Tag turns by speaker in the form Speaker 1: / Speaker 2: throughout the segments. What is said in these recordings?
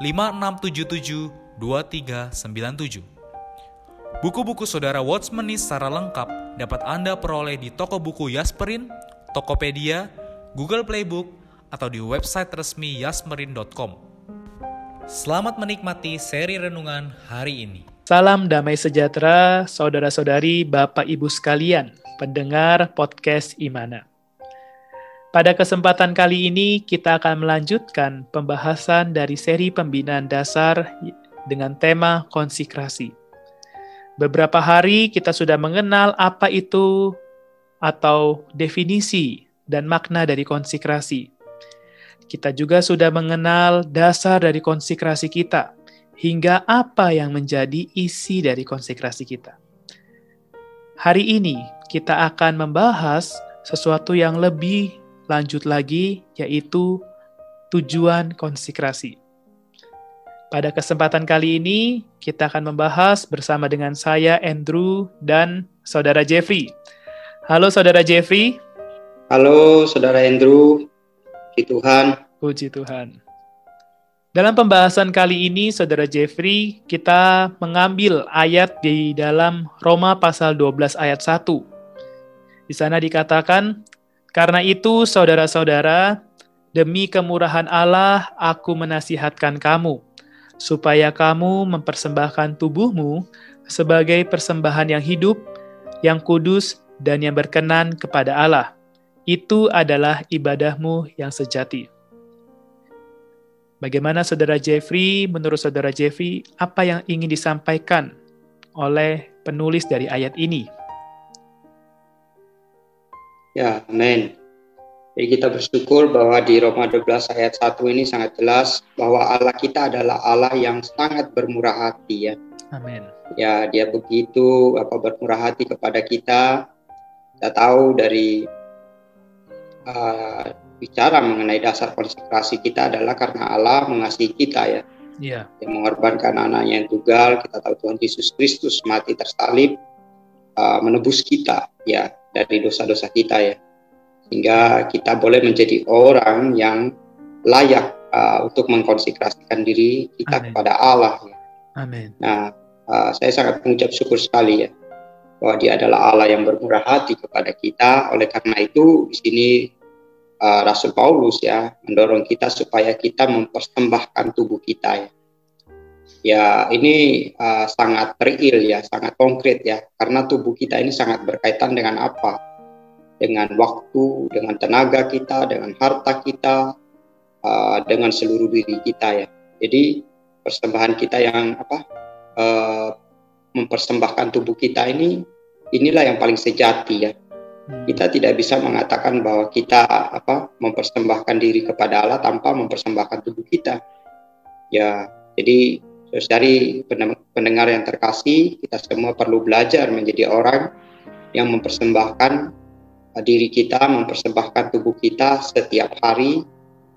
Speaker 1: 5677 2397. Buku-buku saudara Watchmeni secara lengkap dapat Anda peroleh di toko buku Yasmerin, Tokopedia, Google Playbook, atau di website resmi yasmerin.com. Selamat menikmati seri renungan hari ini.
Speaker 2: Salam damai sejahtera, saudara-saudari, Bapak Ibu sekalian, pendengar podcast Imana. Pada kesempatan kali ini, kita akan melanjutkan pembahasan dari seri pembinaan dasar dengan tema konsekrasi. Beberapa hari kita sudah mengenal apa itu atau definisi dan makna dari konsekrasi. Kita juga sudah mengenal dasar dari konsekrasi kita, hingga apa yang menjadi isi dari konsekrasi kita. Hari ini kita akan membahas sesuatu yang lebih lanjut lagi, yaitu tujuan konsekrasi. Pada kesempatan kali ini, kita akan membahas bersama dengan saya, Andrew, dan Saudara Jeffrey. Halo Saudara Jeffrey.
Speaker 3: Halo Saudara Andrew. Puji Tuhan.
Speaker 2: Puji Tuhan. Dalam pembahasan kali ini, Saudara Jeffrey, kita mengambil ayat di dalam Roma pasal 12 ayat 1. Di sana dikatakan, karena itu, saudara-saudara, demi kemurahan Allah, aku menasihatkan kamu, supaya kamu mempersembahkan tubuhmu sebagai persembahan yang hidup, yang kudus, dan yang berkenan kepada Allah. Itu adalah ibadahmu yang sejati. Bagaimana saudara Jeffrey, menurut saudara Jeffrey, apa yang ingin disampaikan oleh penulis dari ayat ini?
Speaker 3: Ya, amin. Jadi kita bersyukur bahwa di Roma 12 ayat 1 ini sangat jelas bahwa Allah kita adalah Allah yang sangat bermurah hati ya.
Speaker 2: Amin.
Speaker 3: Ya, dia begitu apa bermurah hati kepada kita. Kita tahu dari uh, bicara mengenai dasar konsekrasi kita adalah karena Allah mengasihi kita ya.
Speaker 2: Iya.
Speaker 3: Yang mengorbankan anaknya yang tunggal, kita tahu Tuhan Yesus Kristus mati tersalib uh, menebus kita ya dari dosa-dosa kita ya sehingga kita boleh menjadi orang yang layak uh, untuk mengkonsekrasikan diri kita Amen. kepada Allah ya.
Speaker 2: Amin.
Speaker 3: Nah, uh, saya sangat mengucap syukur sekali ya bahwa Dia adalah Allah yang bermurah hati kepada kita. Oleh karena itu, di sini uh, Rasul Paulus ya mendorong kita supaya kita mempersembahkan tubuh kita ya. Ya, ini uh, sangat real ya, sangat konkret ya, karena tubuh kita ini sangat berkaitan dengan apa? Dengan waktu, dengan tenaga kita, dengan harta kita, uh, dengan seluruh diri kita ya. Jadi persembahan kita yang apa? Uh, mempersembahkan tubuh kita ini, inilah yang paling sejati ya. Hmm. Kita tidak bisa mengatakan bahwa kita apa mempersembahkan diri kepada Allah tanpa mempersembahkan tubuh kita. Ya, jadi Terus dari pendengar yang terkasih, kita semua perlu belajar menjadi orang yang mempersembahkan uh, diri kita, mempersembahkan tubuh kita setiap hari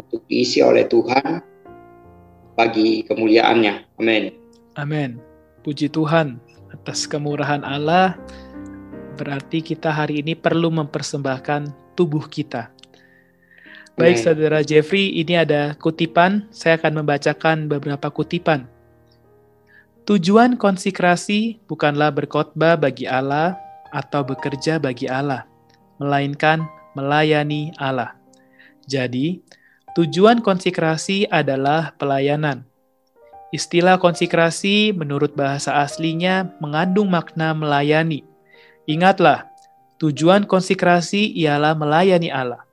Speaker 3: untuk diisi oleh Tuhan bagi kemuliaannya. Amin.
Speaker 2: Amin. Puji Tuhan atas kemurahan Allah. Berarti kita hari ini perlu mempersembahkan tubuh kita. Baik, Amen. saudara Jeffrey, ini ada kutipan. Saya akan membacakan beberapa kutipan Tujuan konsekrasi bukanlah berkhotbah bagi Allah atau bekerja bagi Allah, melainkan melayani Allah. Jadi, tujuan konsekrasi adalah pelayanan. Istilah konsekrasi menurut bahasa aslinya mengandung makna melayani. Ingatlah, tujuan konsekrasi ialah melayani Allah.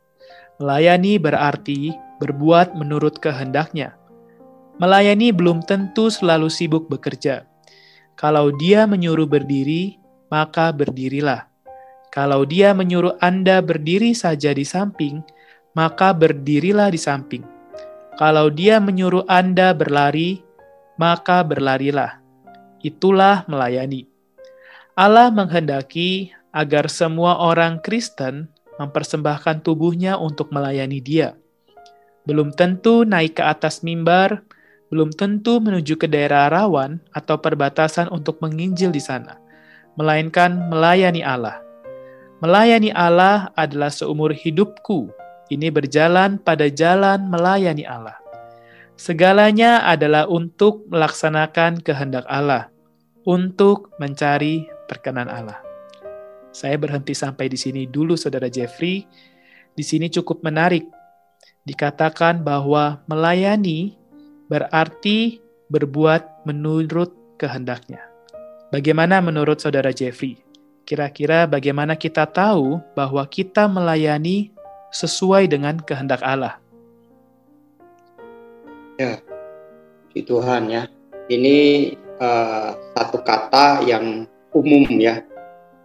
Speaker 2: Melayani berarti berbuat menurut kehendaknya. Melayani belum tentu selalu sibuk bekerja. Kalau dia menyuruh berdiri, maka berdirilah. Kalau dia menyuruh Anda berdiri saja di samping, maka berdirilah di samping. Kalau dia menyuruh Anda berlari, maka berlarilah. Itulah melayani. Allah menghendaki agar semua orang Kristen mempersembahkan tubuhnya untuk melayani Dia. Belum tentu naik ke atas mimbar, belum tentu menuju ke daerah rawan atau perbatasan untuk menginjil di sana, melainkan melayani Allah. Melayani Allah adalah seumur hidupku. Ini berjalan pada jalan melayani Allah. Segalanya adalah untuk melaksanakan kehendak Allah, untuk mencari perkenan Allah. Saya berhenti sampai di sini dulu, Saudara Jeffrey. Di sini cukup menarik. Dikatakan bahwa melayani berarti berbuat menurut kehendaknya. Bagaimana menurut Saudara Jeffrey? Kira-kira bagaimana kita tahu bahwa kita melayani sesuai dengan kehendak Allah?
Speaker 3: Ya, di Tuhan ya. Ini uh, satu kata yang umum ya.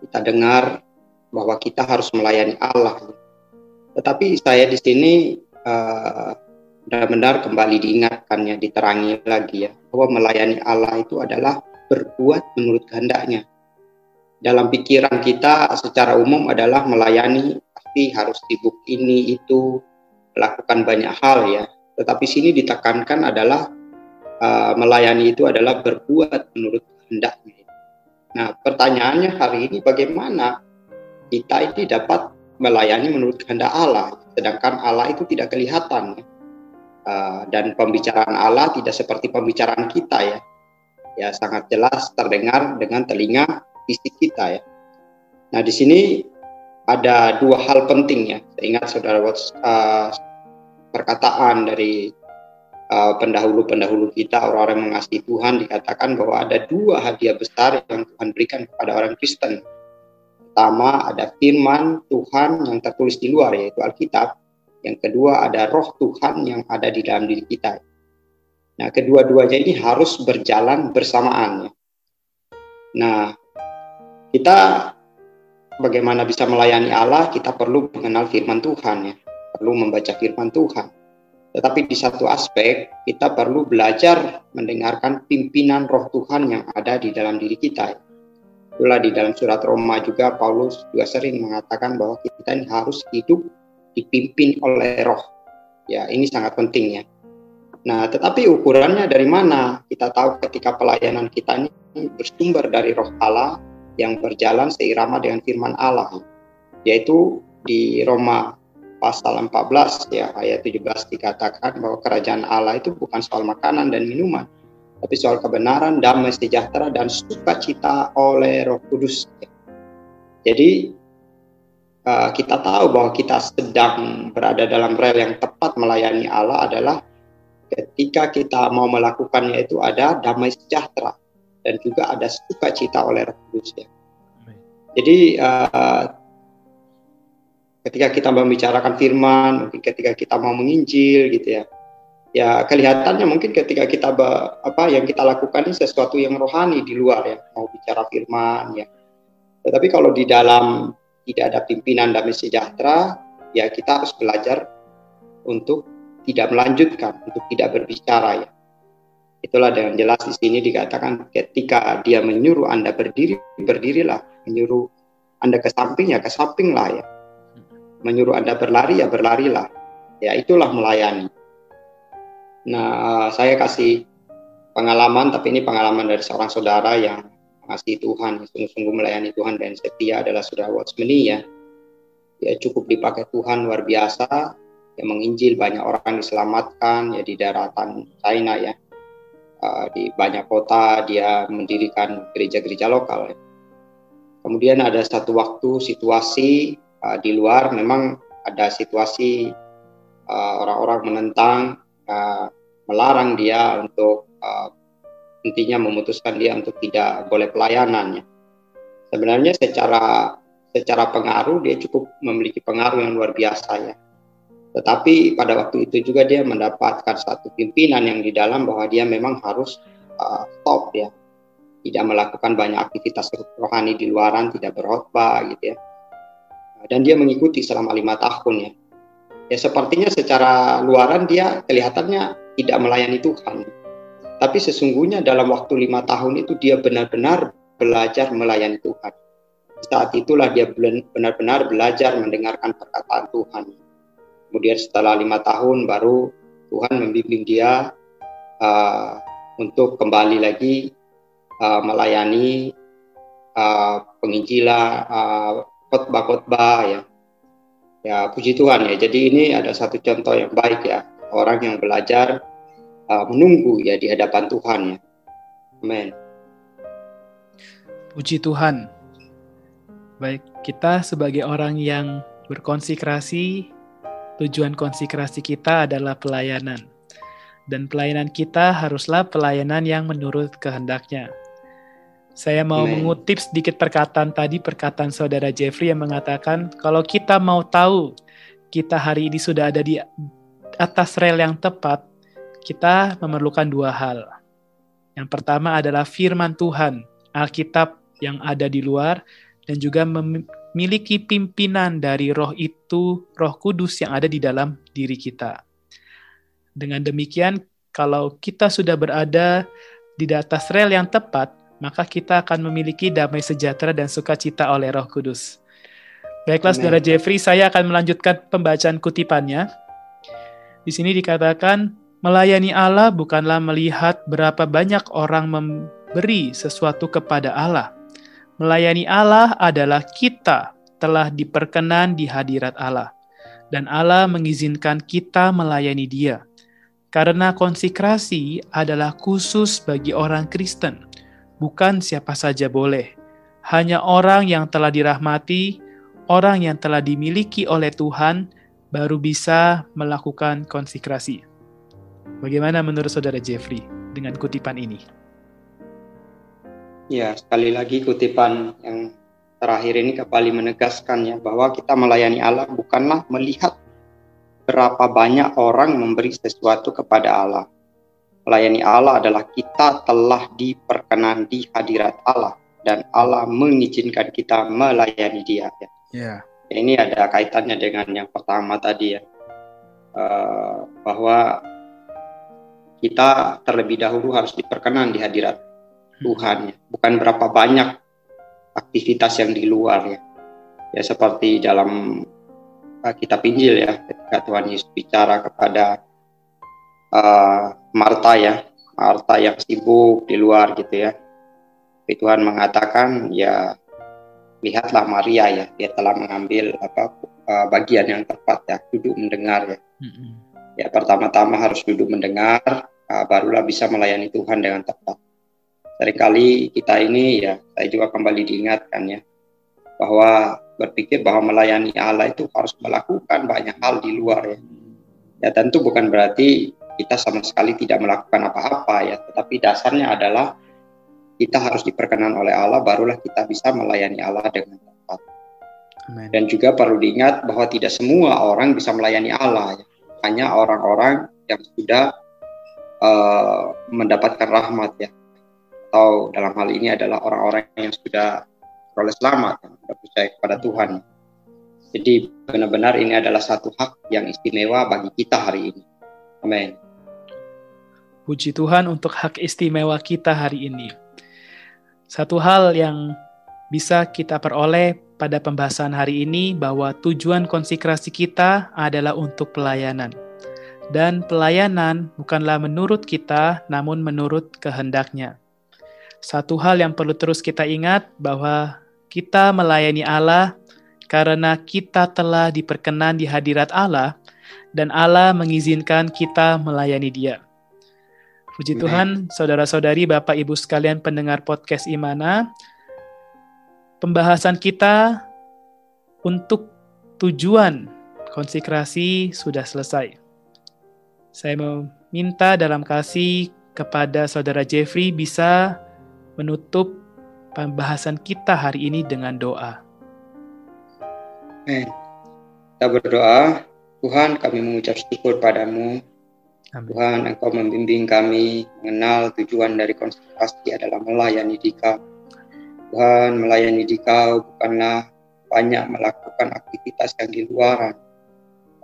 Speaker 3: Kita dengar bahwa kita harus melayani Allah. Tetapi saya di sini uh, benar-benar kembali diingatkan ya, diterangi lagi ya, bahwa melayani Allah itu adalah berbuat menurut kehendaknya. Dalam pikiran kita secara umum adalah melayani pasti harus sibuk ini itu melakukan banyak hal ya tetapi sini ditekankan adalah uh, melayani itu adalah berbuat menurut kehendaknya. Nah, pertanyaannya hari ini bagaimana kita ini dapat melayani menurut kehendak Allah, sedangkan Allah itu tidak kelihatan ya. Uh, dan pembicaraan Allah tidak seperti pembicaraan kita ya. Ya sangat jelas terdengar dengan telinga fisik kita ya. Nah, di sini ada dua hal penting ya. Saya ingat saudara uh, perkataan dari uh, pendahulu-pendahulu kita, orang-orang mengasihi Tuhan, dikatakan bahwa ada dua hadiah besar yang Tuhan berikan kepada orang Kristen. Pertama, ada firman Tuhan yang tertulis di luar, yaitu Alkitab. Yang kedua, ada roh Tuhan yang ada di dalam diri kita. Nah, kedua-duanya ini harus berjalan bersamaan. Ya. Nah, kita bagaimana bisa melayani Allah, kita perlu mengenal firman Tuhan ya perlu membaca firman Tuhan. Tetapi di satu aspek kita perlu belajar mendengarkan pimpinan roh Tuhan yang ada di dalam diri kita. Itulah di dalam surat Roma juga Paulus juga sering mengatakan bahwa kita ini harus hidup dipimpin oleh roh. Ya, ini sangat penting ya. Nah, tetapi ukurannya dari mana? Kita tahu ketika pelayanan kita ini bersumber dari roh Allah yang berjalan seirama dengan firman Allah. Yaitu di Roma pasal 14 ya ayat 17 dikatakan bahwa kerajaan Allah itu bukan soal makanan dan minuman tapi soal kebenaran, damai sejahtera dan sukacita oleh Roh Kudus. Jadi uh, kita tahu bahwa kita sedang berada dalam rel yang tepat melayani Allah adalah ketika kita mau melakukannya itu ada damai sejahtera dan juga ada sukacita oleh Roh Kudus ya. Jadi uh, ketika kita membicarakan firman, mungkin ketika kita mau menginjil gitu ya. Ya kelihatannya mungkin ketika kita apa yang kita lakukan ini sesuatu yang rohani di luar ya, mau bicara firman ya. Tetapi kalau di dalam tidak ada pimpinan damai sejahtera, ya kita harus belajar untuk tidak melanjutkan, untuk tidak berbicara ya. Itulah dengan jelas di sini dikatakan ketika dia menyuruh Anda berdiri, berdirilah, menyuruh Anda ke samping ya ke samping lah ya menyuruh Anda berlari, ya berlarilah. Ya itulah melayani. Nah, saya kasih pengalaman, tapi ini pengalaman dari seorang saudara yang mengasihi Tuhan, sungguh-sungguh melayani Tuhan dan setia adalah saudara Watchmeni ya. Ya cukup dipakai Tuhan luar biasa, yang menginjil banyak orang diselamatkan ya di daratan China ya. Uh, di banyak kota dia mendirikan gereja-gereja lokal. Ya. Kemudian ada satu waktu situasi uh, di luar memang ada situasi uh, orang-orang menentang uh, melarang dia untuk uh, intinya memutuskan dia untuk tidak boleh pelayanannya. Sebenarnya secara secara pengaruh dia cukup memiliki pengaruh yang luar biasa ya. Tetapi pada waktu itu juga dia mendapatkan satu pimpinan yang di dalam bahwa dia memang harus uh, stop ya, tidak melakukan banyak aktivitas rohani di luaran, tidak berkhotbah gitu ya. Dan dia mengikuti selama lima tahun ya. Ya sepertinya secara luaran dia kelihatannya tidak melayani Tuhan. Tapi sesungguhnya dalam waktu lima tahun itu dia benar-benar belajar melayani Tuhan saat itulah dia benar-benar belajar mendengarkan perkataan Tuhan. Kemudian setelah lima tahun baru Tuhan membimbing dia uh, untuk kembali lagi uh, melayani uh, penginjilan, uh, khotbah-khotbah ya. Ya puji Tuhan ya. Jadi ini ada satu contoh yang baik ya orang yang belajar uh, menunggu ya di hadapan Tuhan ya. Amin.
Speaker 2: Puji Tuhan. Baik, kita sebagai orang yang berkonsekrasi, tujuan konsekrasi kita adalah pelayanan. Dan pelayanan kita haruslah pelayanan yang menurut kehendaknya. Saya mau Amen. mengutip sedikit perkataan tadi, perkataan saudara Jeffrey yang mengatakan, kalau kita mau tahu kita hari ini sudah ada di atas rel yang tepat, kita memerlukan dua hal. Yang pertama adalah firman Tuhan, Alkitab yang ada di luar, dan juga memiliki pimpinan dari roh itu, roh kudus yang ada di dalam diri kita. Dengan demikian, kalau kita sudah berada di atas rel yang tepat, maka kita akan memiliki damai sejahtera dan sukacita oleh roh kudus. Baiklah, Amen. Saudara Jeffrey, saya akan melanjutkan pembacaan kutipannya. Di sini dikatakan, melayani Allah bukanlah melihat berapa banyak orang memberi sesuatu kepada Allah, Melayani Allah adalah kita telah diperkenan di hadirat Allah, dan Allah mengizinkan kita melayani Dia. Karena konsekrasi adalah khusus bagi orang Kristen, bukan siapa saja boleh. Hanya orang yang telah dirahmati, orang yang telah dimiliki oleh Tuhan, baru bisa melakukan konsekrasi. Bagaimana menurut saudara Jeffrey dengan kutipan ini?
Speaker 3: Ya, sekali lagi kutipan yang terakhir ini kembali menegaskan ya bahwa kita melayani Allah bukanlah melihat berapa banyak orang memberi sesuatu kepada Allah. Melayani Allah adalah kita telah diperkenan di hadirat Allah dan Allah mengizinkan kita melayani Dia. Ya. Yeah. Ini ada kaitannya dengan yang pertama tadi ya, uh, bahwa kita terlebih dahulu harus diperkenan di hadirat Tuhan ya. bukan berapa banyak aktivitas yang di luar ya. Ya seperti dalam uh, kitab Injil ya ketika Tuhan Yesus bicara kepada uh, Marta ya. Marta yang sibuk di luar gitu ya. Tapi Tuhan mengatakan ya lihatlah Maria ya. Dia telah mengambil apa uh, bagian yang tepat ya. Duduk mendengar ya. Mm-hmm. ya pertama-tama harus duduk mendengar uh, barulah bisa melayani Tuhan dengan tepat sering kali kita ini ya saya juga kembali diingatkan ya bahwa berpikir bahwa melayani Allah itu harus melakukan banyak hal di luar ya. Ya tentu bukan berarti kita sama sekali tidak melakukan apa-apa ya, tetapi dasarnya adalah kita harus diperkenan oleh Allah barulah kita bisa melayani Allah dengan tepat. Amen. Dan juga perlu diingat bahwa tidak semua orang bisa melayani Allah ya. Hanya orang-orang yang sudah uh, mendapatkan rahmat ya atau dalam hal ini adalah orang-orang yang sudah peroleh selamat, yang sudah percaya kepada Tuhan. Jadi benar-benar ini adalah satu hak yang istimewa bagi kita hari ini. Amin.
Speaker 2: Puji Tuhan untuk hak istimewa kita hari ini. Satu hal yang bisa kita peroleh pada pembahasan hari ini bahwa tujuan konsekrasi kita adalah untuk pelayanan. Dan pelayanan bukanlah menurut kita, namun menurut kehendaknya. Satu hal yang perlu terus kita ingat bahwa kita melayani Allah karena kita telah diperkenan di hadirat Allah dan Allah mengizinkan kita melayani Dia. Puji Tuhan, saudara-saudari, Bapak Ibu sekalian pendengar podcast Imana, pembahasan kita untuk tujuan konsekrasi sudah selesai. Saya meminta dalam kasih kepada saudara Jeffrey bisa menutup pembahasan kita hari ini dengan doa.
Speaker 3: Amin. Kita berdoa, Tuhan kami mengucap syukur padamu. Amin. Tuhan Engkau membimbing kami mengenal tujuan dari konsentrasi adalah melayani Dikau. Tuhan melayani Dikau bukanlah banyak melakukan aktivitas yang di luaran,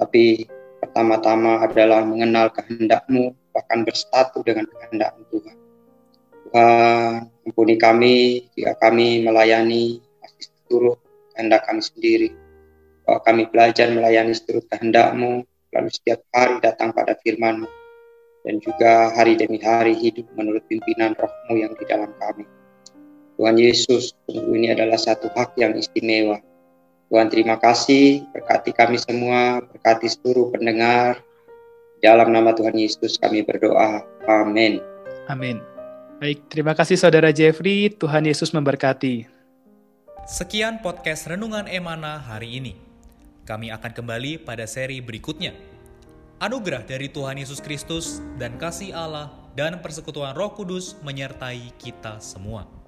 Speaker 3: tapi pertama-tama adalah mengenal kehendakmu, bahkan bersatu dengan kehendak Tuhan. Tuhan, ampuni kami jika kami melayani masih seluruh kehendak kami sendiri. Bahwa kami belajar melayani seluruh kehendakmu, lalu setiap hari datang pada firmanmu, dan juga hari demi hari hidup menurut pimpinan rohmu yang di dalam kami. Tuhan Yesus, ini adalah satu hak yang istimewa Tuhan terima kasih, berkati kami semua, berkati seluruh pendengar. Dalam nama Tuhan Yesus kami berdoa. Amin.
Speaker 2: Amin. Baik, terima kasih Saudara Jeffrey. Tuhan Yesus memberkati.
Speaker 1: Sekian podcast Renungan Emana hari ini. Kami akan kembali pada seri berikutnya. Anugerah dari Tuhan Yesus Kristus dan kasih Allah dan persekutuan Roh Kudus menyertai kita semua.